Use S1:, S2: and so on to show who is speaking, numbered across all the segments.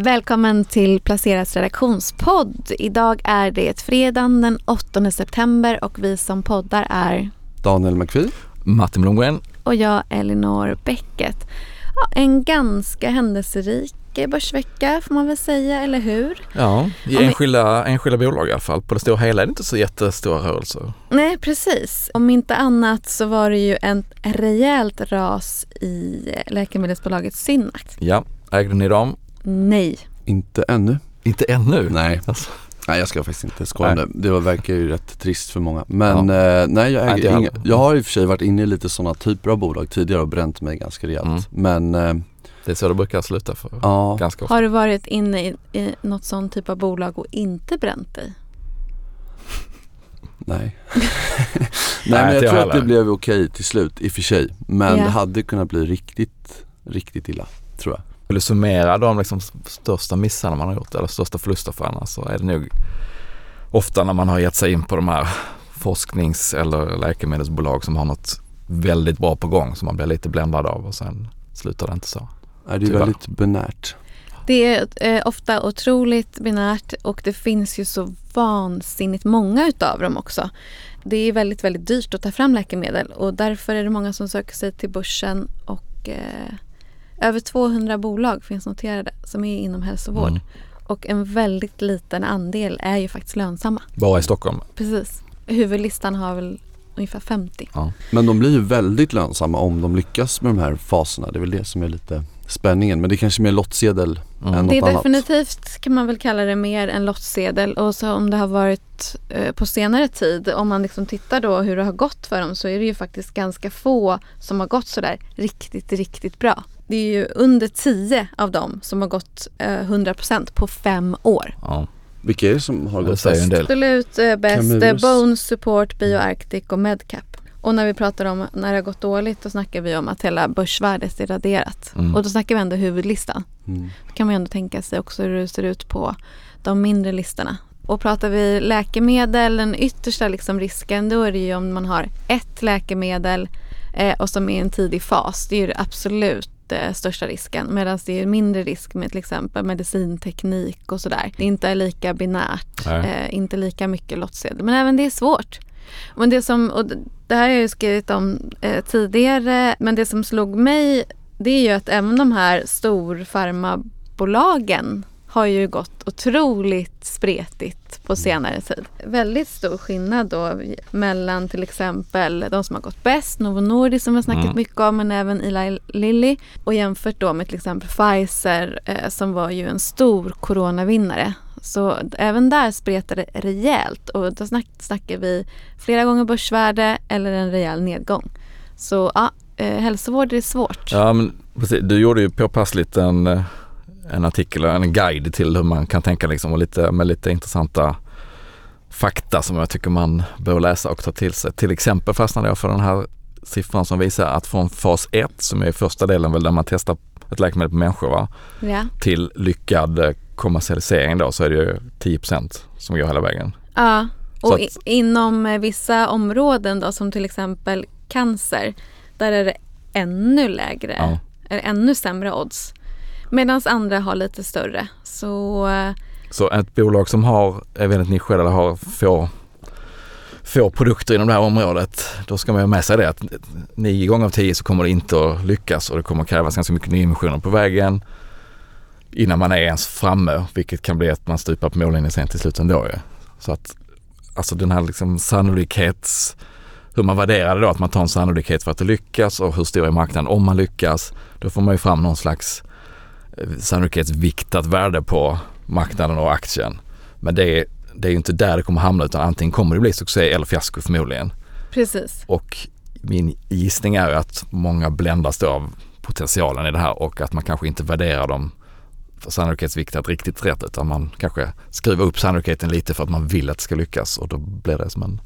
S1: Välkommen till Placerats redaktionspodd. Idag är det fredagen den 8 september och vi som poddar är
S2: Daniel McPhee.
S3: Martin Blomgren.
S1: och jag Elinor Bäcket. Ja, en ganska händelserik börsvecka får man väl säga, eller hur?
S3: Ja, i
S1: Om vi-
S3: enskilda, enskilda bolag i alla fall. På det stora hela är det inte så jättestora rörelser.
S1: Nej, precis. Om inte annat så var det ju ett rejält ras i läkemedelsbolaget Synact.
S3: Ja, ägde ni dem?
S1: Nej.
S2: Inte ännu.
S3: Inte ännu.
S2: Nej.
S3: Alltså,
S2: Nej jag ska faktiskt inte skoja om
S3: Nej.
S2: det. Verkar ju rätt trist för många. Men eh, nej jag
S3: Nej,
S2: äger
S3: jag
S2: inga. Jag har i och för sig varit inne i lite sådana typer av bolag tidigare och bränt mig ganska rejält.
S3: Mm.
S2: Men eh,
S3: det är så det brukar sluta för
S2: ja,
S3: ganska ofta.
S1: Har du varit inne i, i något sån typ av bolag och inte bränt dig?
S2: nej. nej men jag
S3: jag
S2: tror att det blev okej till slut i och för sig. Men
S1: Ja.
S2: det hade kunnat bli riktigt, riktigt illa tror jag.
S3: Vill du summera de liksom största missarna man har gjort eller största förlustaffärerna så är det nog ofta när man har gett sig in på de här forsknings eller läkemedelsbolag som har något väldigt bra på gång som man blir lite bländad av och sen slutar det inte så.
S2: Det är
S3: Tyvärr.
S2: väldigt benärt.
S1: Det är eh, ofta otroligt binärt och det finns ju så vansinnigt många utav dem också. Det är väldigt, väldigt dyrt att ta fram läkemedel och därför är det många som söker sig till börsen och eh, över 200 bolag finns noterade som är inom hälsovård.
S3: Mm.
S1: Och en väldigt liten andel är ju faktiskt lönsamma.
S3: Bara i Stockholm.
S1: Precis. Huvudlistan har väl ungefär 50.
S2: Men de blir ju väldigt lönsamma om de lyckas med de här faserna. Det är väl det som är lite spänningen. Men det är kanske mer lottsedel
S3: Mm.
S2: än något
S1: Det är
S2: annat.
S1: definitivt kan man väl kalla det mer en lottsedel och så om det har varit eh, på senare tid, om man liksom tittar då hur det har gått för dem så är det ju faktiskt ganska få som har gått sådär riktigt, riktigt bra. Det är ju under 10 av dem som har gått eh, 100% på fem år.
S3: Ja,
S2: Vilka är det som har gått bäst?
S3: del.
S1: Absolut eh, bäst eh. Bones Support, BioArctic och Medcap. Och när vi pratar om när det har gått dåligt då snackar vi om att hela börsvärdet är raderat.
S3: Mm.
S1: Och då snackar vi ändå huvudlistan.
S2: Mm.
S1: Då kan man ju ändå tänka sig också hur det ser ut på de mindre listorna. Och pratar vi läkemedel, den yttersta liksom risken, då är det ju om man har ett läkemedel eh, och som är i en tidig fas. Det är ju det absolut eh, största risken. Medan det är mindre risk med till exempel medicinteknik och sådär. Det inte är lika binärt, eh, inte lika mycket lottsedel. Men även det är svårt. Men det som, och det här har jag ju skrivit om eh, tidigare, men det som slog mig det är ju att även de här storfarmabolagen har ju gått otroligt spretigt på senare tid. Väldigt stor skillnad då mellan till exempel de som har gått bäst, Novo Nordisk som vi har snackat
S3: Mm.
S1: mycket om, men även Eli Lilly och jämfört då med till exempel Pfizer eh, som var ju en stor coronavinnare. Så även där spretar det rejält och då snack, snackar vi flera gånger börsvärde eller en rejäl nedgång. Så ja, eh, hälsovård är svårt.
S3: Ja men precis, du gjorde ju påpassligt en, eh, en artikel, en guide till hur man kan tänka liksom och lite, med lite intressanta fakta som jag tycker man bör läsa och ta till sig. Till exempel fastnade jag för den här siffran som visar att från fas 1 som är första delen väl där man testar ett läkemedel på människor va,
S1: Ja.
S3: till lyckad eh, kommersialisering då så är det ju 10% som går hela vägen.
S1: Ja, och i, inom eh, vissa områden då som till exempel cancer, där är det ännu lägre,
S3: Ja.
S1: eller ännu sämre odds. Medan andra har lite större. Så
S3: Så ett bolag som har, är väldigt nischade eller har få, få produkter inom det här området, då ska man ha med sig det att nio gånger av tio så kommer det inte att lyckas och det kommer att krävas ganska mycket nyemissioner på vägen innan man är ens framme, vilket kan bli att man stupar på mållinjen sen till slut ändå. Så att alltså den här liksom sannolikhets, hur man värderar det då, att man tar en sannolikhet för att det lyckas och hur stor är marknaden om man lyckas, då får man ju fram någon slags sannolikhetsviktat värde på marknaden och aktien. Men det är, det är ju inte där det kommer hamna utan antingen kommer det bli succé eller fiasko förmodligen.
S1: precis.
S3: Och min gissning är ju att många bländas då av potentialen i det här och att man kanske inte värderar dem för sannolikhetsviktat riktigt rätt utan man kanske skruvar upp sannolikheten lite för att man vill att det ska lyckas och då blir det som en,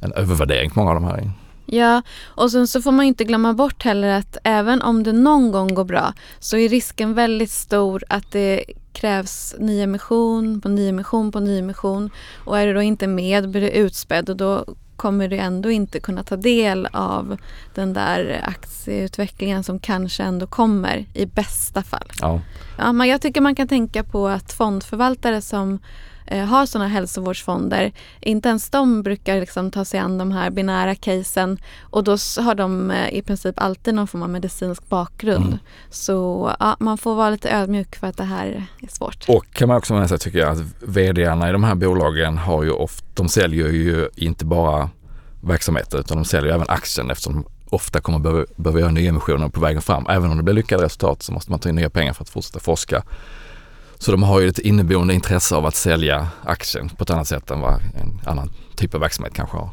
S3: en övervärdering på många av de här.
S1: Ja, och sen så får man inte glömma bort heller att även om det någon gång går bra så är risken väldigt stor att det krävs nyemission på nyemission på nyemission och är det då inte med blir det utspädd och då kommer du ändå inte kunna ta del av den där aktieutvecklingen som kanske ändå kommer i bästa fall.
S3: Ja.
S1: Ja, men jag tycker man kan tänka på att fondförvaltare som eh, har sådana hälsovårdsfonder, inte ens de brukar liksom ta sig an de här binära casen och då har de eh, i princip alltid någon form av medicinsk bakgrund.
S3: Mm.
S1: Så ja, man får vara lite ödmjuk för att det här är svårt.
S3: Och kan man också med sig tycker jag att vdarna i de här bolagen har ju ofta, de säljer ju inte bara verksamheten utan de säljer även aktien eftersom ofta kommer behöva, behöva göra nyemissioner på vägen fram. Även om det blir lyckade resultat så måste man ta in nya pengar för att fortsätta forska. Så de har ju ett inneboende intresse av att sälja aktien på ett annat sätt än vad en annan typ av verksamhet kanske har.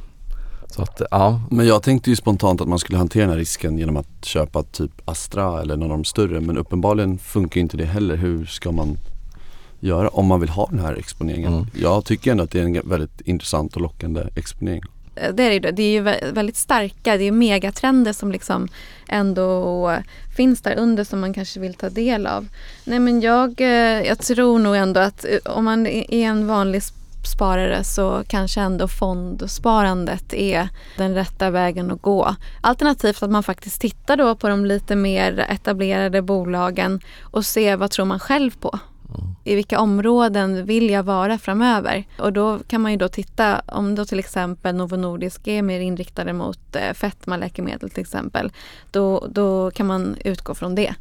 S3: Så att ja,
S2: Men jag tänkte ju spontant att man skulle hantera den här risken genom att köpa typ Astra eller någon av de större men uppenbarligen funkar inte det heller. Hur ska man göra om man vill ha den här exponeringen?
S3: Mm.
S2: Jag tycker ändå att det är en väldigt intressant och lockande exponering.
S1: Eh, Det är det, ju. det är ju vä- väldigt starka, det är ju megatrender som liksom ändå finns där under som man kanske vill ta del av. Nej men jag, eh, jag tror nog ändå att eh, om man är en vanlig sparare så kanske ändå fondsparandet är den rätta vägen att gå. Alternativt att man faktiskt tittar då på de lite mer etablerade bolagen och ser vad tror man själv på i vilka områden vill jag vara framöver? Och då kan man ju då titta om då till exempel Novo Nordisk är mer inriktade mot eh, fetmaläkemedel till exempel. Då, då kan man utgå från det.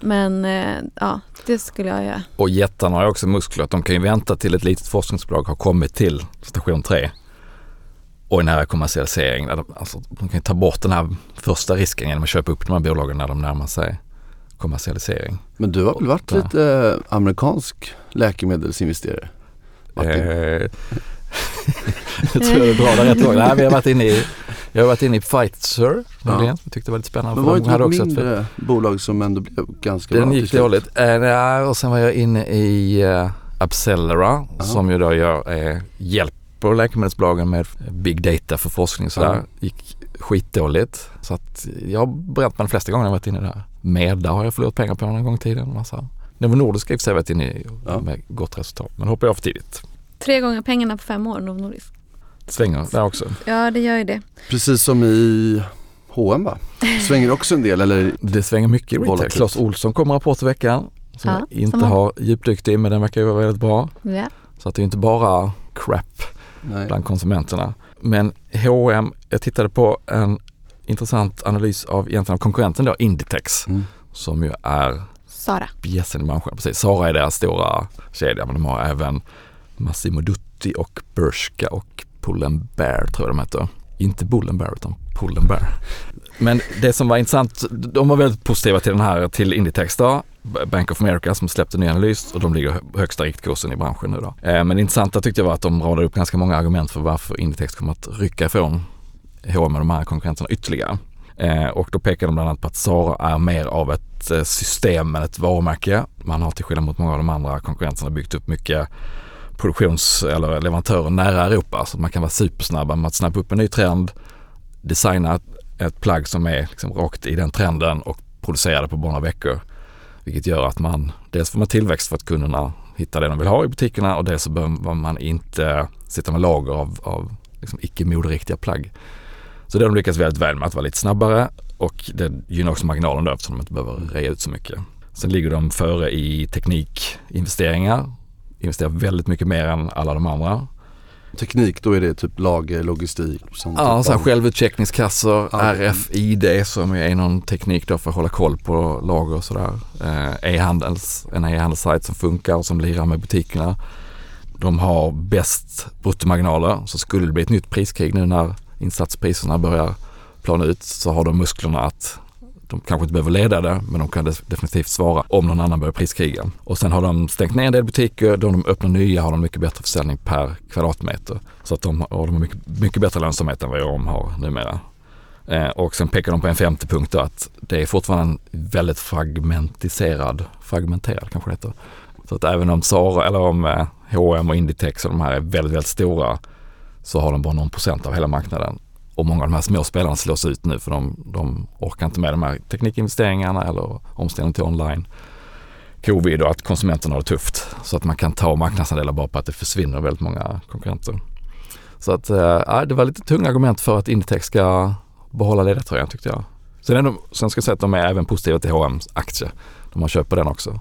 S1: Men eh, ja, det skulle jag göra.
S3: Och jättarna har ju också muskler att de kan ju vänta till ett litet forskningsbolag har kommit till station 3 och är nära kommersialisering. Där de, alltså, de kan ju ta bort den här första risken genom att köpa upp de här bolagen när de närmar sig kommersialisering.
S2: Men du har väl varit
S3: Ja.
S2: lite eh, amerikansk läkemedelsinvesterare?
S3: Eh, jag tror du drar det rätt långt. Nej, vi har varit inne i, jag har varit inne i Pfizer nyligen. Jag tyckte det var lite spännande.
S2: Men
S3: för
S2: var det
S3: de
S2: inte
S3: ett-
S2: mindre bolag som ändå blev ganska
S3: Den
S2: bra
S3: gick
S2: till slut?
S3: dåligt. Eh, och sen var jag inne i uh, Abcellera som ju då gör, eh, hjälper läkemedelsbolagen med big data för forskning sådär.
S2: Ja.
S3: Gick skitdåligt. Så att jag har bränt mig de flesta gånger jag varit inne där. Meda har jag förlorat pengar på någon gång i tiden. Massa. Novo Nordisk har i och för sig inne i
S2: Ja.
S3: med gott resultat. Men hoppade jag för tidigt.
S1: Tre gånger pengarna på fem år, Novo Nordisk.
S3: Svänger där också.
S1: Ja, det gör ju det.
S2: Precis som i H&M va? Svänger också en del eller?
S3: Det svänger mycket i retail. Clas Olsson kommer rapport i veckan. Som
S1: Ja,
S3: jag inte
S1: som har-
S3: har djupdykt i men den verkar ju vara väldigt bra.
S1: Ja.
S3: Så att det är inte bara crap
S2: Nej.
S3: bland konsumenterna. Men H&M, jag tittade på en intressant analys av egentligen av konkurrenten då, Inditex,
S2: Mm.
S3: som ju är
S1: Sara.
S3: bjässen i branschen. Precis, Zara är deras stora kedja men de har även Massimo Dutti och Bershka och Pull&Bear tror jag de heter. Inte Bull&Bear utan Pull&Bear. Men det som var intressant, de var väldigt positiva till den här, till Inditex då. Bank of America som släppte en ny analys och de ligger hö- högsta riktkursen i branschen nu då. Eh, Men det intressanta tyckte jag var att de radade upp ganska många argument för varför Inditex kommer att rycka ifrån H&M och de här konkurrenterna ytterligare. Eh, och då pekar de bland annat på att Zara är mer av ett eh, system än ett varumärke. Man har till skillnad mot många av de andra konkurrenterna byggt upp mycket produktions eller leverantörer nära Europa så att man kan vara supersnabba med att snappa upp en ny trend, designa ett, ett plagg som är liksom rakt i den trenden och producera det på bara några veckor. Vilket gör att man, dels får man tillväxt för att kunderna hittar det de vill ha i butikerna och dels så behöver man inte sitta med lager av, av liksom icke moderiktiga plagg. Så det har de lyckats väldigt väl med att vara lite snabbare och det gynnar också marginalen då eftersom de inte behöver rea ut så mycket. Sen ligger de före i teknikinvesteringar, investerar väldigt mycket mer än alla de andra.
S2: Teknik, då är det typ lager, logistik? Sånt
S3: Ja,
S2: typ
S3: så här
S2: av-
S3: självutcheckningskassor,
S2: Ja.
S3: RFID som är någon teknik då för att hålla koll på lager och sådär. Eh, E-handels, en e-handelssajt som funkar och som lirar med butikerna. De har bäst bruttomarginaler så skulle det bli ett nytt priskrig nu när insatspriserna börjar plana ut så har de musklerna att de kanske inte behöver leda det men de kan definitivt svara om någon annan börjar priskriga. Och sen har de stängt ner en del butiker, då de öppnar nya har de mycket bättre försäljning per kvadratmeter. Så att de, och de har mycket, mycket bättre lönsamhet än vad de har numera. Eh, och sen pekar de på en femte punkt då att det är fortfarande en väldigt fragmentiserad, fragmenterad kanske det heter. Så att även om Zara eller om eh, H&M och Inditex och de här är väldigt, väldigt stora så har de bara någon procent av hela marknaden. Och många av de här små spelarna slås ut nu för de, de orkar inte med de här teknikinvesteringarna eller omställningen till online. Covid och att konsumenterna har det tufft. Så att man kan ta marknadsandelar bara på att det försvinner väldigt många konkurrenter. Så att äh, det var lite tunga argument för att Inditex ska behålla ledartröjan tyckte jag. Sen, är de, sen ska jag säga att de är även positiva till H&M's aktie. De har köpt på den också.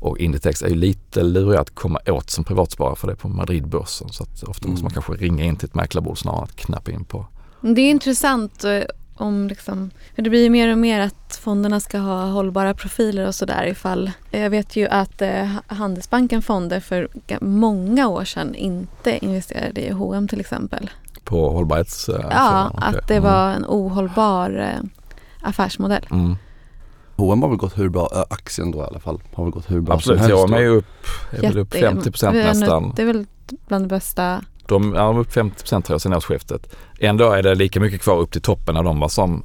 S3: Och Inditex är ju lite lurig att komma åt som privatsparare för det är på Madridbörsen. Så att ofta måste man kanske ringa in till ett mäklarbord snarare än att knappa in på.
S1: Det är intressant eh, om liksom, för det blir ju mer och mer att fonderna ska ha hållbara profiler och sådär ifall. Jag vet ju att eh, Handelsbanken Fonder för många år sedan inte investerade i H&M till exempel.
S3: På hållbarhets... eh,
S1: Ja, att det
S3: Mm.
S1: var en ohållbar affärsmodell.
S3: Mm.
S2: H&M har väl gått hur bra, äh, aktien då i alla fall, har väl gått hur bra
S3: Absolut,
S2: som helst.
S3: H&M är ju upp, är väl upp
S1: Jätte-
S3: 50 procent
S1: det är nog-
S3: nästan.
S1: Det är väl bland det bästa.
S3: De är upp 50 procent tror jag sen årsskiftet. Ändå är det lika mycket kvar upp till toppen när de var som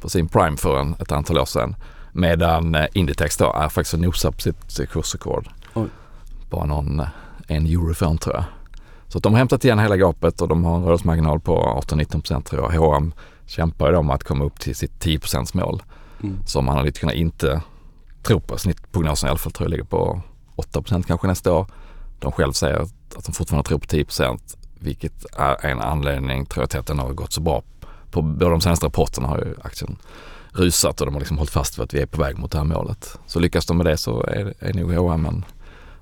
S3: på sin prime för en, ett antal år sedan. Medan eh, Inditex då är faktiskt och nosar på sitt kursrekord.
S2: Oj.
S3: Bara någon, eh, en euro för en tror jag. Så att de har hämtat igen hela gapet och de har en rörelsemarginal på 18-19 procent tror jag. H&M kämpar ju då med att komma upp till sitt 10% mål
S2: Mm.
S3: som analytikerna inte tror på. Snittprognosen i alla fall tror jag ligger på 8% kanske nästa år. De själv säger att de fortfarande tror på 10 vilket är en anledning tror jag till att den har gått så bra. På båda de senaste rapporterna har ju aktien rusat och de har liksom hållit fast vid att vi är på väg mot det här målet. Så lyckas de med det så är, är nog H&M en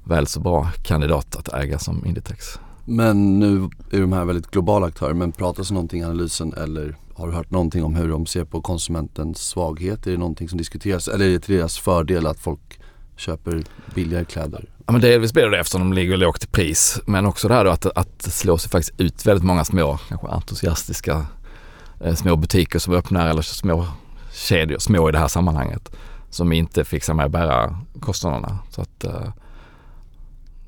S3: väl så bra kandidat att äga som Inditex.
S2: Men nu är de här väldigt globala aktörer, men pratas det någonting i analysen eller har du hört någonting om hur de ser på konsumentens svaghet? Är det någonting som diskuteras eller är det till deras fördel att folk köper billigare kläder?
S3: Ja men delvis blir det det eftersom de ligger lågt i pris. Men också det här då att, att det sig faktiskt ut väldigt många små, kanske entusiastiska eh, små butiker som öppnar eller små kedjor, små i det här sammanhanget, som inte fixar med att bära kostnaderna. Så att eh,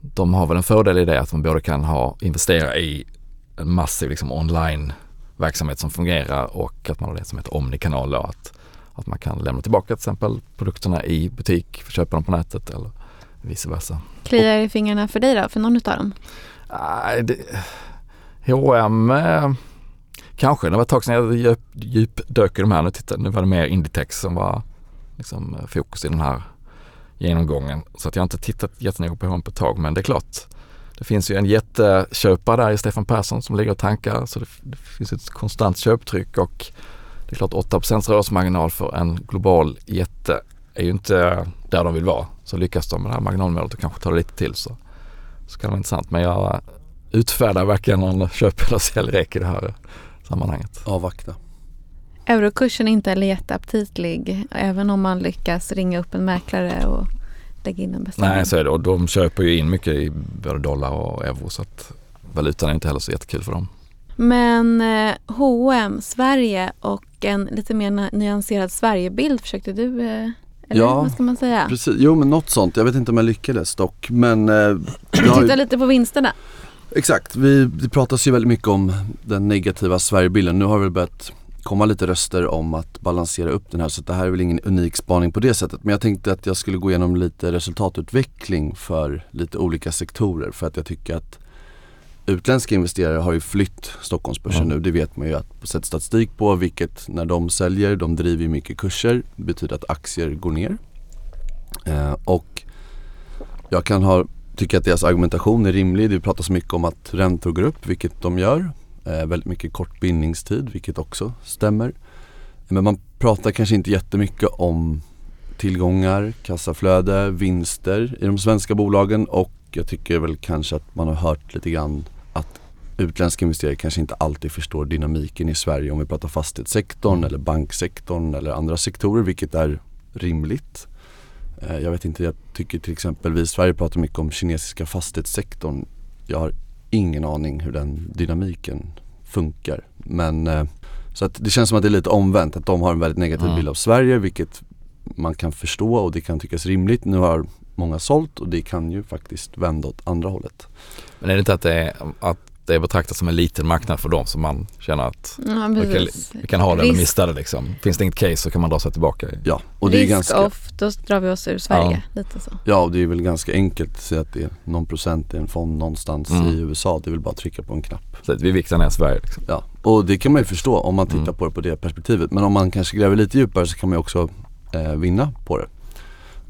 S3: de har väl en fördel i det att man både kan ha, investera i en massiv liksom online verksamhet som fungerar och att man har det som heter omnikanal då, att, att man kan lämna tillbaka till exempel produkterna i butik, köpa dem på nätet eller vice versa.
S1: Kliar i fingrarna för dig då, för någon utav dem?
S3: Nej, det, H&M eh, kanske. Det var ett tag sedan jag djup, djupdök i de här. Nu, tittade, nu var det mer Inditex som var liksom, eh, fokus i den här genomgången. Så att jag har inte tittat jättenoga på H&M på ett tag. Men det är klart, det finns ju en jätteköpare där i Stefan Persson som ligger och tankar. Så det, det finns ett konstant köptryck och det är klart 8 rörelsemarginal för en global jätte är ju inte där de vill vara. Så lyckas de med det här marginalmålet och kanske tar det lite till så, så kan det vara intressant. Men jag utfärdar verkligen någon köp eller säljrek i det här sammanhanget.
S2: Avvakta.
S1: Eurokursen är inte jätteaptitlig även om man lyckas ringa upp en mäklare och lägga in en beställning.
S3: Nej, så är det. Och de köper ju in mycket i både dollar och euro så att valutan är inte heller så jättekul för dem.
S1: Men eh, H&M Sverige och en lite mer nyanserad Sverigebild försökte du, eh, eller
S2: Ja,
S1: vad ska man säga?
S2: Precis, jo men något sånt. Jag vet inte om jag lyckades dock. Men eh, jag
S1: Titta lite på vinsterna.
S2: exakt, vi, det pratas ju väldigt mycket om den negativa Sverigebilden. Nu har väl börjat komma lite röster om att balansera upp den här så det här är väl ingen unik spaning på det sättet. Men jag tänkte att jag skulle gå igenom lite resultatutveckling för lite olika sektorer för att jag tycker att utländska investerare har ju flytt Stockholmsbörsen
S3: Mm.
S2: nu. Det vet man ju att sett statistik på vilket när de säljer, de driver ju mycket kurser. Det betyder att aktier går ner. Eh, och jag kan ha, tycka att deras argumentation är rimlig. Det pratas mycket om att räntor går upp, vilket de gör. Eh, väldigt mycket kort bindningstid, vilket också stämmer. Men man pratar kanske inte jättemycket om tillgångar, kassaflöde, vinster i de svenska bolagen och jag tycker väl kanske att man har hört lite grann att utländska investerare kanske inte alltid förstår dynamiken i Sverige om vi pratar fastighetssektorn eller banksektorn eller andra sektorer vilket är rimligt. Eh, jag vet inte, jag tycker till exempel vi i Sverige pratar mycket om kinesiska fastighetssektorn. Jag har ingen aning hur den dynamiken funkar. Men eh, så att det känns som att det är lite omvänt, att de har en väldigt negativ
S3: Mm.
S2: bild av Sverige vilket man kan förstå och det kan tyckas rimligt. Nu har många sålt och det kan ju faktiskt vända åt andra hållet.
S3: Men är det inte att det är, att det är betraktat som en liten marknad för dem som man känner att
S1: Ja,
S3: vi kan, vi kan ha den och
S1: Risk-
S3: mista det liksom. Finns det inget case så kan man dra sig tillbaka.
S2: Ja, och det är
S1: Risk
S2: ganska,
S1: off, då drar vi oss ur Sverige. Lite så.
S2: ja, och det är väl ganska enkelt att säga att det är någon procent i en fond någonstans
S3: Mm.
S2: i USA. Det är väl bara att trycka på en knapp.
S3: Så vi viktar ner Sverige liksom.
S2: Ja, och det kan man ju förstå om man tittar
S3: Mm.
S2: på det på det perspektivet. Men om man kanske gräver lite djupare så kan man ju också eh, vinna på det.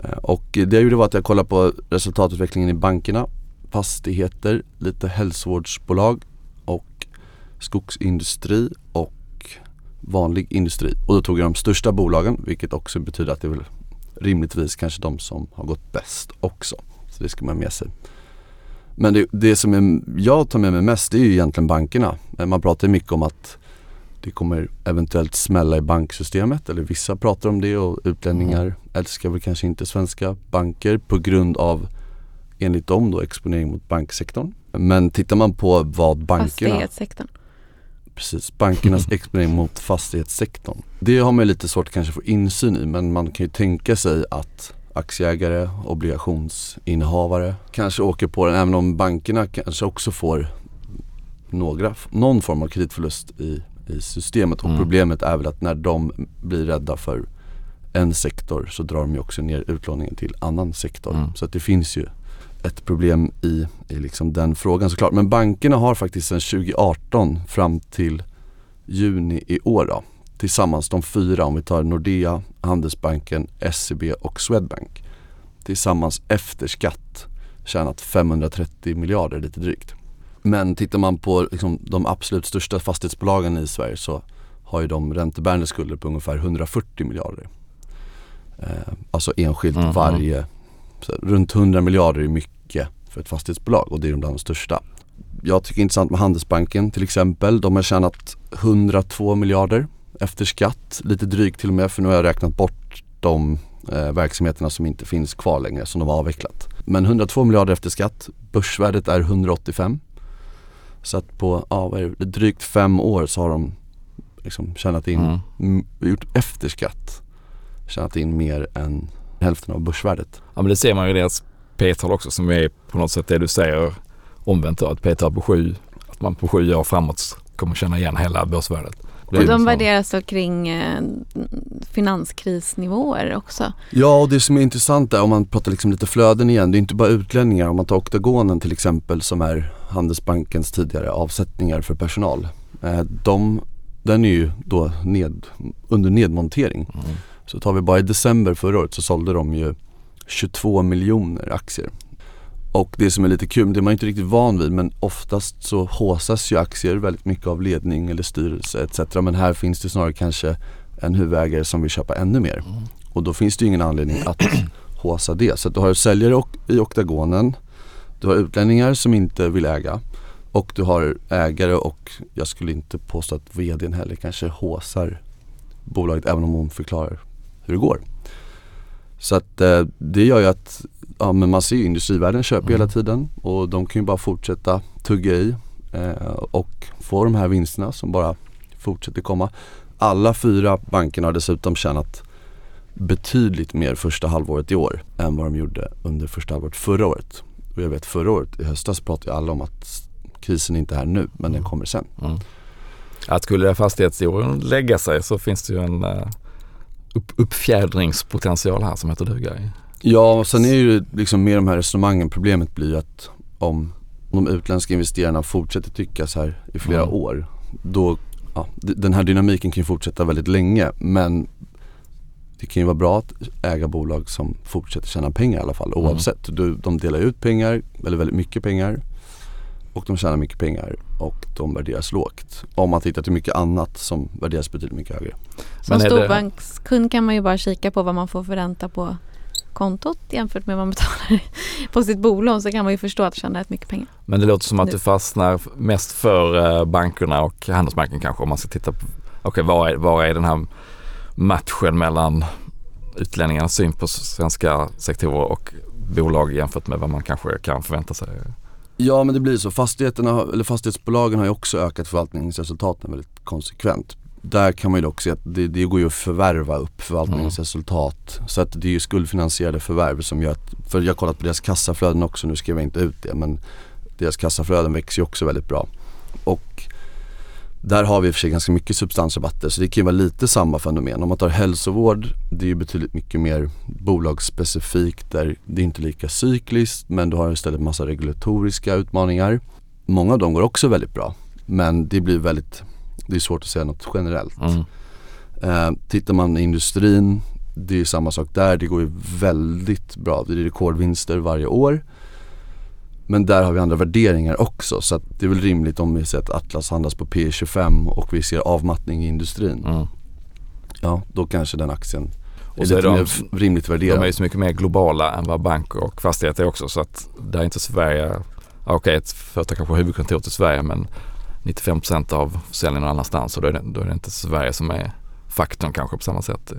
S2: Eh, och det jag gjorde var att jag kollade på resultatutvecklingen i bankerna, fastigheter, lite hälsovårdsbolag och skogsindustri och vanlig industri. Och då tog jag de största bolagen vilket också betyder att det är väl rimligtvis kanske de som har gått bäst också. Så det ska man med sig. Men det, det som är, jag tar med mig mest det är ju egentligen bankerna. Man pratar mycket om att det kommer eventuellt smälla i banksystemet eller vissa pratar om det och utlänningar mm. älskar väl kanske inte svenska banker på grund av enligt dem då exponering mot banksektorn. Men tittar man på vad bankerna
S1: Fastighetssektorn
S2: Precis, bankernas exponering mot fastighetssektorn. Det har man lite svårt att kanske få insyn i men man kan ju tänka sig att aktieägare, obligationsinnehavare kanske åker på den även om bankerna kanske också får några, någon form av kreditförlust i, i systemet. Och mm. problemet är väl att när de blir rädda för en sektor så drar de ju också ner utlåningen till annan sektor. Mm. Så att det finns ju ett problem i, i liksom den frågan såklart. Men bankerna har faktiskt sedan 2018 fram till juni i år då, tillsammans de fyra, om vi tar Nordea, Handelsbanken, SEB och Swedbank tillsammans efter skatt tjänat 530 miljarder lite drygt. Men tittar man på liksom de absolut största fastighetsbolagen i Sverige så har ju de räntebärande skulder på ungefär 140 miljarder. Eh, alltså enskilt mm, varje, så runt 100 miljarder är mycket för ett fastighetsbolag och det är bland de största. Jag tycker det är intressant med Handelsbanken till exempel. De har tjänat 102 miljarder efter skatt, lite drygt till och med för nu har jag räknat bort de eh, verksamheterna som inte finns kvar längre som de har avvecklat. Men 102 miljarder efter skatt, börsvärdet är 185. Så att på ja, vad är det, drygt fem år så har de liksom tjänat in, mm. gjort efter skatt, tjänat in mer än hälften av börsvärdet.
S3: Ja men det ser man ju i deras P-tal också som är på något sätt det du säger omvänt då, att P-tal på sju, att man på sju år framåt kommer känna igen hela börsvärdet.
S1: Och de värderas då kring eh, finanskrisnivåer också.
S2: Ja och det som är intressant är om man pratar liksom lite flöden igen, det är inte bara utlänningar. Om man tar Oktagonen till exempel som är Handelsbankens tidigare avsättningar för personal. Eh, de, den är ju då ned, under nedmontering. Mm. Så tar vi bara i december förra året så sålde de ju 22 miljoner aktier och det som är lite kul, det är man inte riktigt van vid men oftast så håsas ju aktier väldigt mycket av ledning eller styrelse etc. Men här finns det snarare kanske en huvudägare som vill köpa ännu mer. Mm. Och då finns det ju ingen anledning att håsa det. Så du har säljare i oktagonen, du har utlänningar som inte vill äga och du har ägare och jag skulle inte påstå att vdn heller kanske håsar bolaget även om hon förklarar hur det går. Så att eh, det gör ju att ja, men man ser ju industrivärlden köper mm. hela tiden och de kan ju bara fortsätta tugga i eh, och få de här vinsterna som bara fortsätter komma. Alla fyra bankerna har dessutom tjänat betydligt mer första halvåret i år än vad de gjorde under första halvåret förra året. Och jag vet förra året, i höstas pratade alla om att krisen inte är här nu men den mm. kommer sen. Mm.
S3: Att skulle fastighetsoron lägga sig så finns det ju en uh, upp, uppfjädringspotential här som heter duga.
S2: Ja, och sen är ju liksom med de här resonemangen, problemet blir ju att om de utländska investerarna fortsätter tycka så här i flera mm. år, då, ja, den här dynamiken kan ju fortsätta väldigt länge men det kan ju vara bra att äga bolag som fortsätter tjäna pengar i alla fall oavsett. Mm. De delar ut pengar, eller väldigt mycket pengar och de tjänar mycket pengar och de värderas lågt. Om man tittar till mycket annat som värderas betydligt mycket högre.
S1: Som storbankskund kan man ju bara kika på vad man får för ränta på kontot jämfört med vad man betalar på sitt bolån så kan man ju förstå att det tjänar rätt mycket pengar.
S3: Men det låter som att du fastnar mest för eh, bankerna och Handelsbanken kanske om man ska titta på, okej okay, var, är, var är den här matchen mellan utlänningarnas syn på svenska sektorer och bolag jämfört med vad man kanske kan förvänta sig?
S2: Ja men det blir så. Fastigheterna, eller fastighetsbolagen har ju också ökat förvaltningsresultaten väldigt konsekvent där kan man ju dock se att det, det går ju att förvärva upp förvaltningsresultat. Mm. Så att det är ju skuldfinansierade förvärv som gör att, för jag har kollat på deras kassaflöden också, nu skrev jag inte ut det men deras kassaflöden växer ju också väldigt bra. Och där har vi i och för sig ganska mycket substansrabatter så det kan ju vara lite samma fenomen. Om man tar hälsovård, det är ju betydligt mycket mer bolagsspecifikt där det är inte lika cykliskt men du har istället massa regulatoriska utmaningar. Många av dem går också väldigt bra men det blir väldigt det är svårt att säga något generellt. Mm. Eh, tittar man i industrin, det är samma sak där. Det går ju väldigt bra. Det är rekordvinster varje år. Men där har vi andra värderingar också så att det är väl rimligt om vi ser att Atlas handlas på P 25 och vi ser avmattning i industrin.
S3: Mm.
S2: Ja, då kanske den aktien är
S3: Och så är
S2: lite
S3: de-
S2: mer rimligt värderad.
S3: De är ju så mycket mer globala än vad bank och fastigheter är också så att där är inte Sverige, ja, okej ett företag kanske har huvudkontor till Sverige men 95% av försäljningen någon annanstans och då är, det, då är det inte Sverige som är faktorn kanske på samma sätt.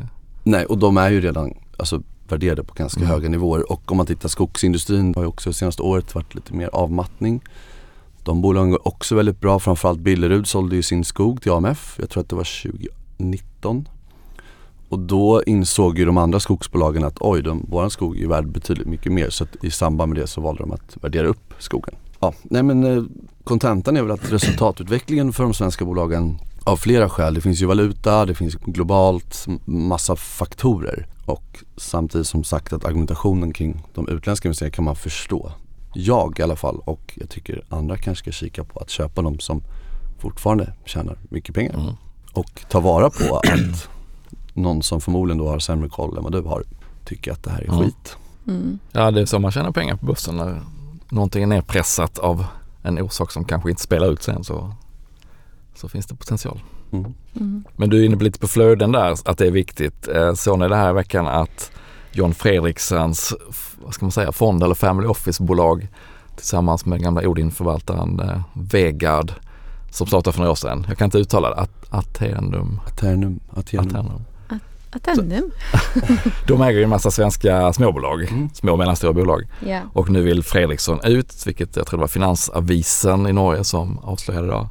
S2: Nej och de är ju redan alltså, värderade på ganska
S3: Mm.
S2: höga nivåer och om man tittar skogsindustrin har ju också det senaste året varit lite mer avmattning. De bolagen går också väldigt bra, framförallt Billerud sålde ju sin skog till AMF, jag tror att det var 2019. Och då insåg ju de andra skogsbolagen att oj, de, våran skog är värd betydligt mycket mer så i samband med det så valde de att värdera upp skogen. Ja, nej men eh, kontentan är väl att resultatutvecklingen för de svenska bolagen av flera skäl. Det finns ju valuta, det finns globalt, massa faktorer. Och samtidigt som sagt att argumentationen kring de utländska investeringarna kan man förstå. Jag i alla fall och jag tycker andra kanske ska kika på att köpa de som fortfarande tjänar mycket pengar.
S3: Mm.
S2: Och ta vara på att någon som förmodligen då har sämre koll än vad du har tycker att det här är
S3: Mm.
S2: skit.
S1: Mm.
S3: Ja det är så man tjänar pengar på börsen när någonting är nedpressat av en orsak som kanske inte spelar ut sen så, så finns det potential.
S2: Mm.
S1: Mm.
S3: Men du är inne på lite på flöden där, att det är viktigt. Eh, Såg ni det här i veckan att John Fredriksens, vad ska man säga, fond eller family office-bolag tillsammans med gamla Odin-förvaltaren eh, Vegard som startade för några år sedan. Jag kan inte uttala det, At- Aternum.
S2: Aternum, Aternum.
S3: Aternum.
S1: Attendum.
S3: De äger ju en massa svenska småbolag,
S2: Mm.
S3: små och mellanstora bolag.
S1: Ja.
S3: Och nu vill Fredriksson ut, vilket jag tror det var Finansavisen i Norge som avslöjade idag.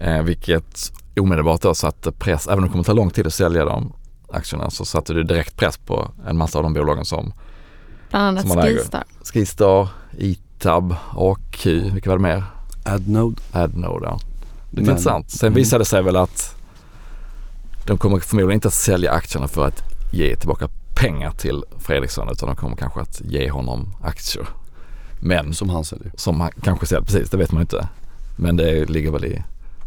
S3: Eh, vilket omedelbart då satte press, även om det kommer ta lång tid att sälja de aktierna, så satte det direkt press på en massa av de bolagen som
S1: Bland annat
S3: Som man äger.
S1: Skistar.
S3: Skistar, Itab, AQ, vilka var det mer?
S2: Adnode.
S3: Adnode. Ja. Det är
S2: Men-
S3: intressant. Sen
S2: Mm.
S3: visade det sig väl att de kommer förmodligen inte att sälja aktierna för att ge tillbaka pengar till Fredriksson utan de kommer kanske att ge honom aktier. Men
S2: Som han säljer.
S3: som han kanske säljer, precis det vet man inte. Men det ligger väl i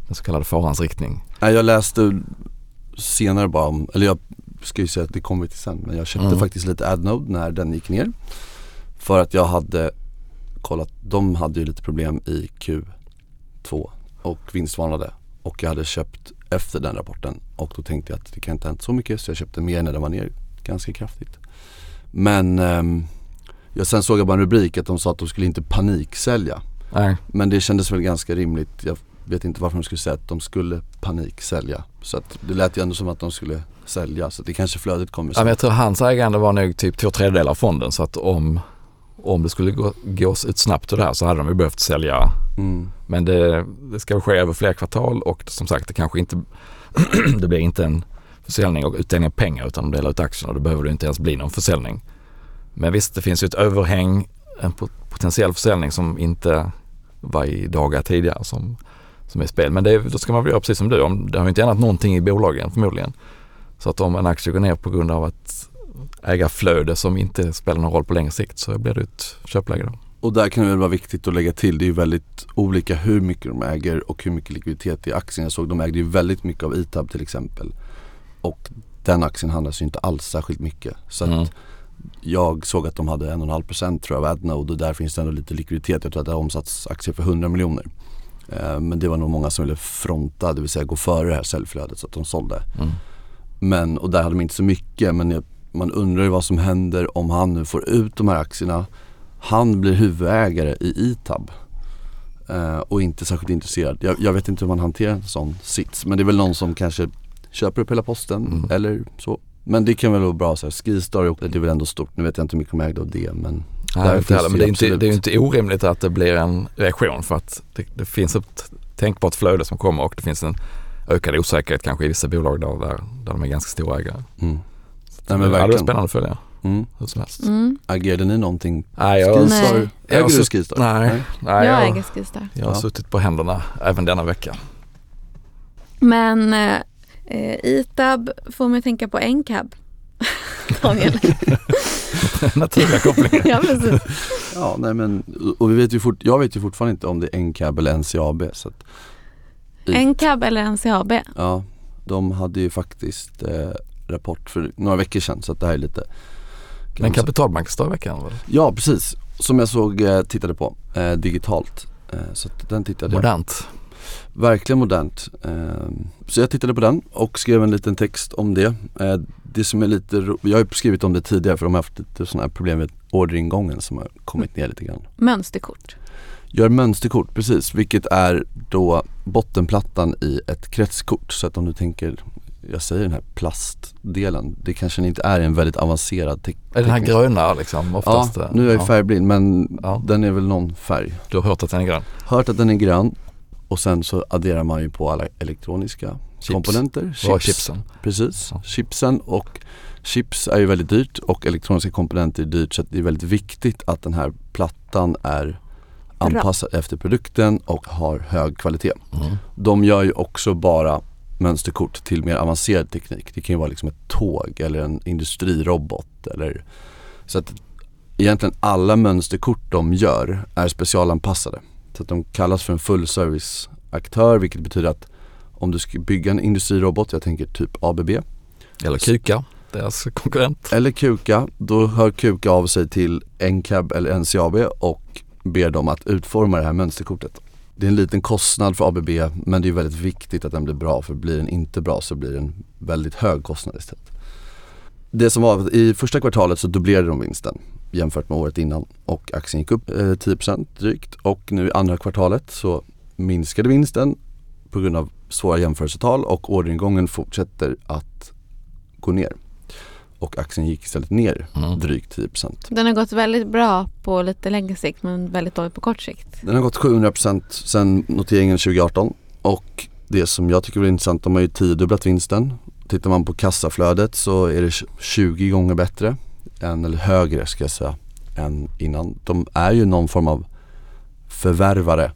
S3: den så kallade farans riktning.
S2: Jag läste senare bara om, eller jag ska ju säga att det kommer vi till sen, men jag köpte
S3: Mm.
S2: faktiskt lite Adnode när den gick ner. För att jag hade kollat, de hade ju lite problem i Q2 och vinstvarnade. Och jag hade köpt efter den rapporten och då tänkte jag att det kan inte ha hänt så mycket så jag köpte mer när den var ner ganska kraftigt. Men ehm, jag sen såg jag bara en rubrik att de sa att de skulle inte paniksälja.
S3: Nej,
S2: Men det kändes väl ganska rimligt. Jag vet inte varför de skulle säga att de skulle paniksälja. Så att det lät ju ändå som att de skulle sälja. Så det kanske flödet kommer
S3: ja, men jag tror hans ägande var nog typ två tredjedelar av fonden så att om, om det skulle gå, gås ut snabbt och det här så hade de ju behövt sälja
S2: Mm.
S3: Men det, det ska ske över flera kvartal och som sagt det kanske inte det blir inte en försäljning och utdelning av pengar utan de delar ut aktierna då behöver det inte ens bli någon försäljning. Men visst det finns ju ett överhäng, en pot- potentiell försäljning som inte var i dagar tidigare som, som är spel. Men det, då ska man väl göra precis som du, om, det har ju inte ändrat någonting i bolagen förmodligen. Så att om en aktie går ner på grund av ett ägarflöde som inte spelar någon roll på längre sikt så blir det ett köpläge då.
S2: Och där kan det väl vara viktigt att lägga till. Det är ju väldigt olika hur mycket de äger och hur mycket likviditet i aktien. Jag såg de ägde ju väldigt mycket av Itab till exempel. Och den aktien handlas ju inte alls särskilt mycket. Så att
S3: Mm.
S2: jag såg att de hade 1,5% tror jag av Adnode och där finns det ändå lite likviditet. Jag tror att det har omsatts aktier för 100 miljoner. Eh, Men det var nog många som ville fronta, det vill säga gå före det här säljflödet så att de sålde.
S3: Mm.
S2: Men, och där hade de inte så mycket men jag, man undrar ju vad som händer om han nu får ut de här aktierna. Han blir huvudägare i Itab eh, och inte särskilt intresserad. Jag, jag vet inte hur man hanterar en sån sits men det är väl någon som kanske köper upp hela posten
S3: Mm.
S2: eller så. Men det kan väl vara bra så här, Skistar det är väl ändå stort. Nu vet jag inte hur mycket de ägde av det men
S3: Nej,
S2: Där
S3: inte heller, men
S2: det
S3: är, inte, det är inte orimligt att det blir en reaktion för att det, det finns ett tänkbart flöde som kommer och det finns en ökad osäkerhet kanske i vissa bolag där, där, där de är ganska stora ägare.
S2: mm.
S3: Så
S2: men
S3: det är
S2: verkligen.
S3: spännande att följa
S2: Mm.
S3: hur som helst.
S1: Mm.
S2: Agerade ni någonting?
S3: Nej, jag,
S2: Skistar?
S1: Nej.
S2: Äger du Skistar?
S3: Nej. nej,
S1: jag
S3: jag,
S1: äger Skistar.
S3: jag har
S2: Ja.
S3: suttit på händerna även denna vecka.
S1: Men eh, eh, Itab får mig tänka på Encab. Daniel.
S3: Naturliga kopplingen.
S1: ja, precis.
S2: Ja, nej men och vi vet ju fort, jag vet ju fortfarande inte om det är Encab eller NCAB så att,
S1: Encab eller NCAB.
S2: Ja, de hade ju faktiskt eh, rapport för några veckor sedan så att det här är lite
S3: Men
S2: säga-
S3: kapitalbanksdag i veckan väl?
S2: Ja precis, som jag såg, eh, tittade på. eh, digitalt. Eh, så att den tittade jag
S3: Modernt.
S2: Verkligen modernt. Eh, Så jag tittade på den och skrev en liten text om det. Eh, Det som är lite, jag har skrivit om det tidigare för de har haft lite sådana här problem med orderingången som har kommit ner lite grann.
S1: Mönsterkort.
S2: Gör mönsterkort, precis, vilket är då bottenplattan i ett kretskort. Så att om du tänker, jag säger den här plastdelen, det kanske inte är en väldigt avancerad tek-
S3: Är den här gröna liksom oftast?
S2: Ja, nu är jag
S3: ja.
S2: färgblind men
S3: Ja.
S2: den är väl någon färg.
S3: Du har hört att den är grön?
S2: Hört att den är grön och sen så adderar man ju på alla elektroniska
S3: Chips.
S2: komponenter.
S3: Är chipsen?
S2: Precis,
S3: Ja.
S2: chipsen och chips är ju väldigt dyrt och elektroniska komponenter är dyrt så det är väldigt viktigt att den här plattan är anpassad efter produkten och har hög kvalitet.
S3: Mm.
S2: De gör ju också bara mönsterkort till mer avancerad teknik. Det kan ju vara liksom ett tåg eller en industrirobot eller så att egentligen alla mönsterkort de gör är specialanpassade. Så att de kallas för en fullserviceaktör vilket betyder att om du ska bygga en industrirobot, jag tänker typ ABB
S3: Eller Kuka, deras konkurrent.
S2: eller Kuka, då hör Kuka av sig till NCAB eller NCAB och ber dem att utforma det här mönsterkortet. Det är en liten kostnad för ABB men det är väldigt viktigt att den blir bra för blir den inte bra så blir det en väldigt hög kostnad istället. Det som var i första kvartalet så dubblerade de vinsten jämfört med året innan och aktien gick upp eh, 10% drygt och nu i andra kvartalet så minskade vinsten på grund av svåra jämförelsetal och orderingången fortsätter att gå ner. Och aktien gick istället ner
S3: Mm.
S2: drygt 10%.
S1: Den har gått väldigt bra på lite längre sikt men väldigt dåligt på kort sikt.
S2: Den har gått 700% sedan noteringen 2018 och det som jag tycker är intressant, de har ju tiodubblat vinsten. Tittar man på kassaflödet så är det 20 gånger bättre, än, eller högre ska jag säga, än innan. De är ju någon form av förvärvare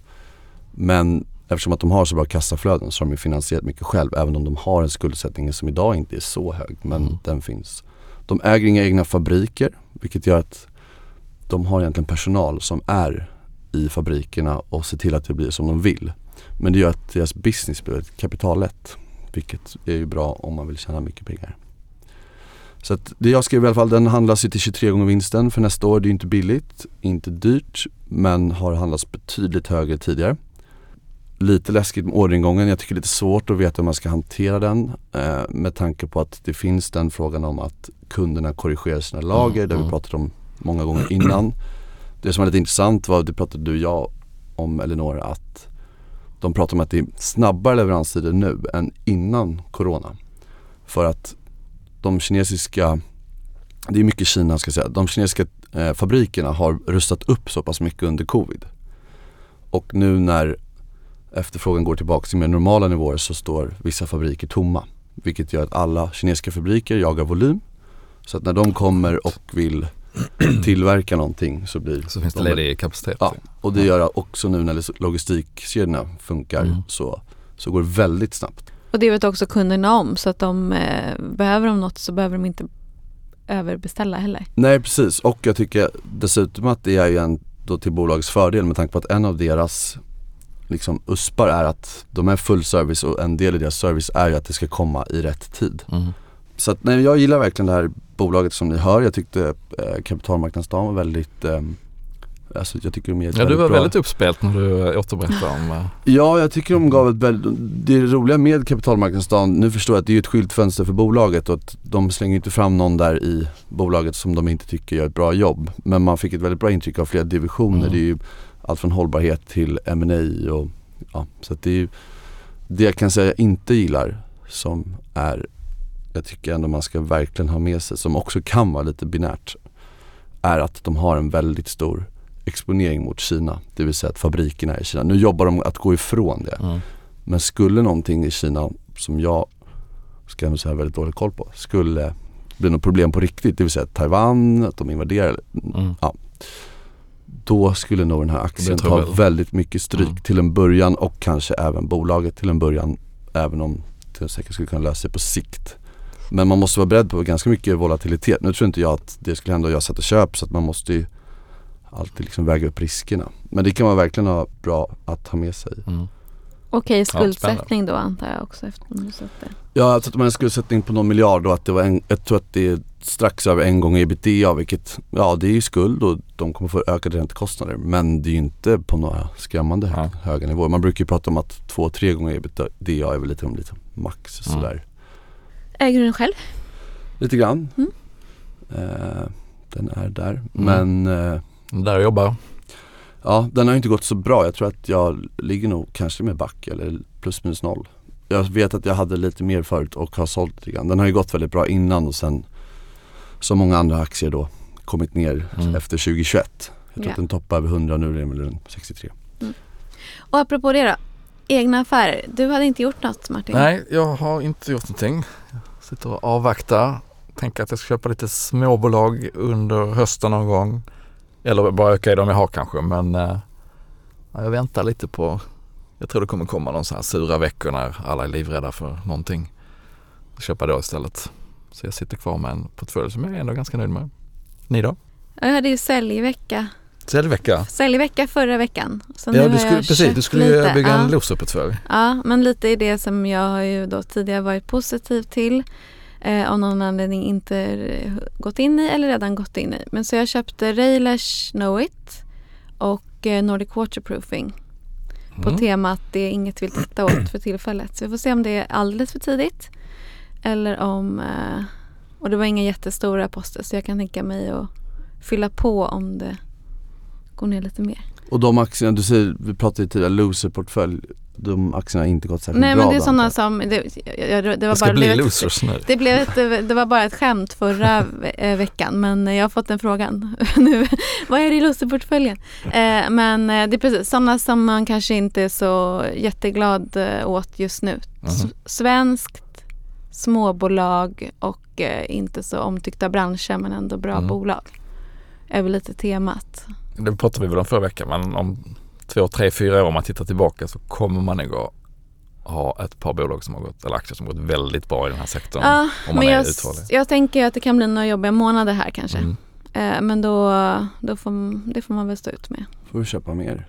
S2: men eftersom att de har så bra kassaflöden så har de ju finansierat mycket själv även om de har en skuldsättning som idag inte är så hög men
S3: Mm.
S2: den finns. De äger inga egna fabriker vilket gör att de har egentligen personal som är i fabrikerna och ser till att det blir som de vill. Men det gör att deras business blir kapitallätt. Vilket är ju bra om man vill tjäna mycket pengar. Så att det jag skrev i alla fall, den handlas ju till 23 gånger vinsten för nästa år. Det är ju inte billigt, inte dyrt men har handlats betydligt högre tidigare. Lite läskigt med orderingången. Jag tycker det är lite svårt att veta hur man ska hantera den eh, med tanke på att det finns den frågan om att kunderna korrigerar sina lager.
S3: Mm,
S2: Det har vi
S3: mm.
S2: pratat om många gånger innan. Det som var lite intressant var, det pratade du och jag om Elinor, att de pratar om att det är snabbare leveranstider nu än innan Corona. För att de kinesiska, det är mycket Kina ska jag säga, de kinesiska eh, fabrikerna har rustat upp så pass mycket under covid. Och nu när efterfrågan går tillbaka till mer normala nivåer så står vissa fabriker tomma. Vilket gör att alla kinesiska fabriker jagar volym. Så att när de kommer och vill tillverka någonting så blir
S3: Så finns det
S2: de-
S3: ledig kapacitet.
S2: Ja, och det gör också nu när logistikkedjorna funkar
S3: Mm.
S2: så, så går det väldigt snabbt.
S1: Och det vet också kunderna om så att de eh, behöver de något så behöver de inte överbeställa heller.
S2: Nej precis och jag tycker dessutom att det är ju en då till bolagets fördel med tanke på att en av deras liksom uspar är att de är full service och en del i deras service är ju att det ska komma i rätt tid.
S3: Mm.
S2: Så att nej, jag gillar verkligen det här bolaget som ni hör. Jag tyckte eh, kapitalmarknadsdagen var väldigt eh, Alltså jag tycker de ger ett
S3: Ja, du var
S2: bra...
S3: väldigt uppspelt när du återberättade om... eh,
S2: Ja, jag tycker de gav ett väldigt, det roliga med kapitalmarknadsdagen, nu förstår jag att det är ett skyltfönster för bolaget och att de slänger inte fram någon där i bolaget som de inte tycker gör ett bra jobb. Men man fick ett väldigt bra intryck av flera divisioner.
S3: Mm.
S2: Det är ju allt från hållbarhet till M&A och ja, så att det är ju det jag kan säga jag inte gillar som är, jag tycker ändå man ska verkligen ha med sig, som också kan vara lite binärt, är att de har en väldigt stor exponering mot Kina. Det vill säga att fabrikerna är i Kina. Nu jobbar de att gå ifrån det.
S3: Mm.
S2: Men skulle någonting i Kina som jag, ska jag säga väldigt dålig koll på, skulle bli något problem på riktigt, det vill säga Taiwan, att de invaderar,
S3: Mm.
S2: då skulle nog den här aktien ta väldigt mycket stryk
S3: Mm.
S2: till en början och kanske även bolaget till en början. Även om det säkert skulle kunna lösa sig på sikt. Men man måste vara beredd på ganska mycket volatilitet. Nu tror inte jag att det skulle hända och jag sätter köp så att man måste ju alltid liksom väga upp riskerna. Men det kan vara verkligen ha bra att ha med sig.
S3: Mm.
S1: Okej skuldsättning då antar jag också eftersom du sätter.
S2: Ja, alltså att man skulle sätta in på någon miljard och att det var en, jag tror att det är strax över en gång ebitda vilket, ja det är ju skuld och de kommer få ökade räntekostnader men det är ju inte på några skrämmande
S3: Ja.
S2: höga nivåer. Man brukar ju prata om att två, tre gånger ebitda är väl lite, lite max
S3: Mm.
S2: sådär.
S1: Äger du den själv?
S2: Lite grann.
S1: Mm.
S2: Eh, den är där. Men eh,
S3: Där jag jobbar.
S2: ja, den har inte gått så bra. Jag tror att jag ligger nog kanske med back eller plus minus noll. Jag vet att jag hade lite mer förut och har sålt lite grann. Den har ju gått väldigt bra innan och sen som många andra aktier då kommit ner
S3: Mm.
S2: efter 2021. Jag tror
S1: Ja.
S2: att den toppar över 100 nu, är den väl runt 63.
S1: Och apropå det då. Egna affärer. Du hade inte gjort något Martin?
S3: Nej, jag har inte gjort någonting. Jag sitter och avvaktar. Tänker att jag ska köpa lite småbolag under hösten någon gång. Eller bara öka i dem jag har kanske. Men eh, ja, jag väntar lite på, jag tror det kommer komma någon sån här sura veckor när alla är livrädda för någonting. Köpa då istället. Så jag sitter kvar med en portfölj som jag är ändå ganska nöjd med. Ni då?
S1: Jag hade ju säljvecka.
S3: Säljvecka?
S1: Säljvecka förra veckan. Så
S3: Ja, du skulle, precis, du skulle ju
S1: lite.
S3: bygga en
S1: ja.
S3: loserportfölj.
S1: Ja, men lite i det som jag har ju då tidigare varit positiv till. Eh, av någon anledning inte eh, gått in i eller redan gått in i. Men så jag köpte Railers Knowit och eh, Nordic Waterproofing på
S3: Mm.
S1: temat det är inget vi vill titta åt för tillfället. Så vi får se om det är alldeles för tidigt. Eller om, eh, och det var inga jättestora poster så jag kan tänka mig att fylla på om det går ner lite mer.
S2: Och de aktierna, du säger, vi pratade ju tidigare, loser-portfölj. De aktierna har inte gått särskilt
S1: Nej
S2: bra
S1: men det är sådana som, det, jag, det var
S3: Det ska
S1: bara
S3: bli losers nu.
S1: Det, blev ett, det var bara ett skämt förra eh, veckan men jag har fått den frågan nu. Vad är det i loserportföljen? Eh, men eh, det är precis sådana som man kanske inte är så jätteglad eh, åt just nu.
S3: Mhm.
S1: svenskt, småbolag och eh, inte så omtyckta branscher men ändå bra
S3: Mm.
S1: bolag. Är väl lite temat.
S3: Det pratade vi väl om förra veckan men om två, tre, fyra år om man tittar tillbaka så kommer man nog ha ett par bolag som har gått, eller aktier som har gått väldigt bra i den här sektorn.
S1: Ja,
S3: om man
S1: men
S3: är
S1: jag,
S3: uthållig.
S1: jag tänker att det kan bli några jobbiga månader här kanske.
S3: Mm.
S1: Eh, men då, då får, det får man väl stå ut med.
S2: Får vi köpa mer.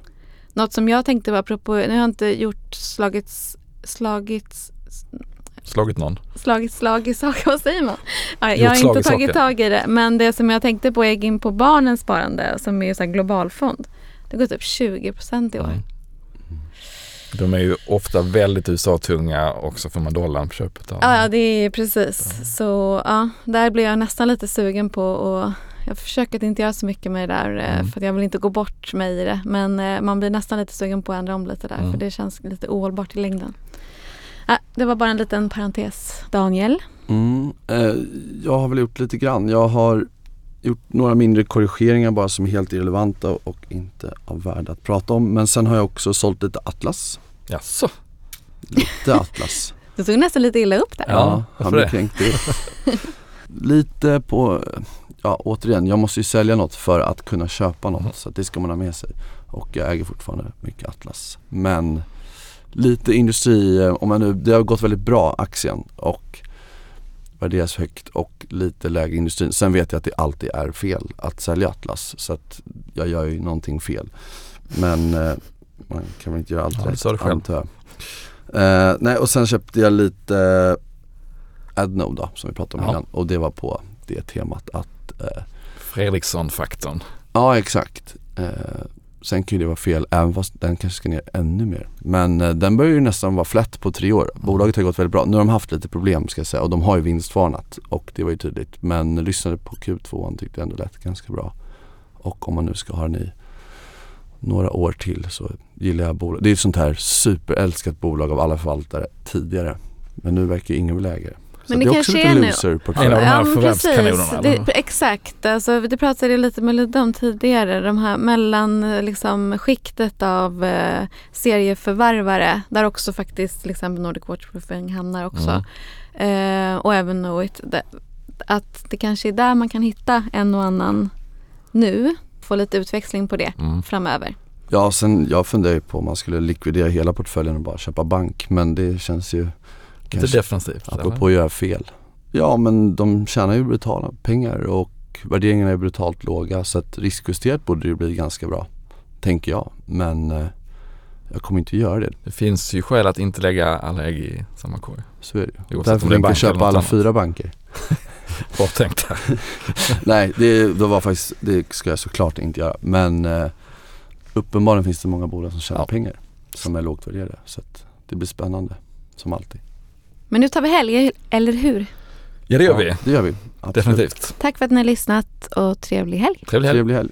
S1: Något som jag tänkte var apropå, nu har jag inte gjort slagits, slagits,
S3: Slagit någon.
S1: slagit slag i saker, vad säger man? Ja, jag har inte tagit tag i det, men det som jag tänkte på är gick in på barnens sparande som är så här globalfond. Det har gått upp 20 procent i år.
S3: Mm. De är ju ofta väldigt USA-tunga också får man dollarn på köpet. av.
S1: Ja, det är precis. Så ja, där blir jag nästan lite sugen på och jag försöker att inte göra så mycket med det där eh,
S3: Mm.
S1: för att jag vill inte gå bort mig i det. Men eh, man blir nästan lite sugen på att ändra om lite där
S3: Mm.
S1: för det känns lite ohållbart i längden. Ja, det var bara en liten parentes. Daniel?
S2: Mm, eh, jag har väl gjort lite grann. Jag har gjort några mindre korrigeringar bara som är helt irrelevanta och inte av värde att prata om. Men sen har jag också sålt lite Atlas.
S3: Jaså?
S2: Lite Atlas.
S1: Du tog nästan lite illa upp där.
S3: Ja,
S2: han blev kränkt. Lite på, ja återigen, jag måste ju sälja något för att kunna köpa något.
S3: Mhm.
S2: Så att det ska man ha med sig. Och jag äger fortfarande mycket Atlas. Men lite industri, eh, om jag nu, det har gått väldigt bra aktien och värderas högt och lite lägre industrin. Sen vet jag att det alltid är fel att sälja Atlas så att jag gör ju någonting fel. Men eh, man kan väl inte göra allt
S3: Ja,
S2: rätt
S3: själv.
S2: antar jag. Eh, nej och sen köpte jag lite Adnode då, som vi pratade om
S3: Ja.
S2: innan och det var på det temat att eh,
S3: Fredriksson-faktorn.
S2: Ja exakt. Eh, sen kan ju det vara fel även fast den kanske ska ner ännu mer. Men eh, den börjar ju nästan vara flätt på tre år. Bolaget har gått väldigt bra. Nu har de haft lite problem ska jag säga och de har ju vinstvarnat och det var ju tydligt. Men lyssnade på Q2 tyckte jag ändå lät ganska bra. Och om man nu ska ha den i några år till så gillar jag bolag. Det är ett sånt här superälskat bolag av alla förvaltare tidigare. Men nu verkar ju ingen vilja äga det.
S1: Men det
S2: det är
S1: kanske är
S2: lite
S1: nu.
S2: loser-portfölj.
S3: En av de här
S1: men
S3: förvärvskanonerna?
S1: Det, exakt, alltså, det pratade jag lite med Ludde om tidigare. De här mellan eh, liksom, skiktet av eh, serieförvärvare där också faktiskt till exempel Nordic Waterproofing hamnar också.
S3: Mm.
S1: Eh, och även Knowit. Det- Att det kanske är där man kan hitta en och annan nu. Få lite utväxling på det
S3: Mm.
S1: framöver.
S2: Ja, sen jag funderar ju på om man skulle likvidera hela portföljen och bara köpa bank. Men det känns ju
S3: Lite
S2: kanske,
S3: defensivt. eller?
S2: apropå att göra fel. Ja, men de tjänar ju brutala pengar och värderingarna är brutalt låga så att riskjusterat borde det ju bli ganska bra. Tänker jag. Men eh, jag kommer inte göra det.
S3: Det finns ju skäl att inte lägga alla ägg i samma korg.
S2: Så är det ju. Därför tänker jag köpa alla
S3: annat.
S2: fyra banker.
S3: Bra tänkt.
S2: Nej, det, det var faktiskt, det ska jag såklart inte göra. Men eh, uppenbarligen finns det många bolag som tjänar
S3: Ja.
S2: pengar som är lågt värderade. Så att det blir spännande, som alltid.
S1: Men nu tar vi helg, eller hur?
S3: Ja det gör
S2: Ja,
S3: vi.
S2: Det gör vi. Absolut.
S3: Definitivt.
S1: Tack för att ni har lyssnat och trevlig helg.
S3: Trevlig helg.
S2: Trevlig helg.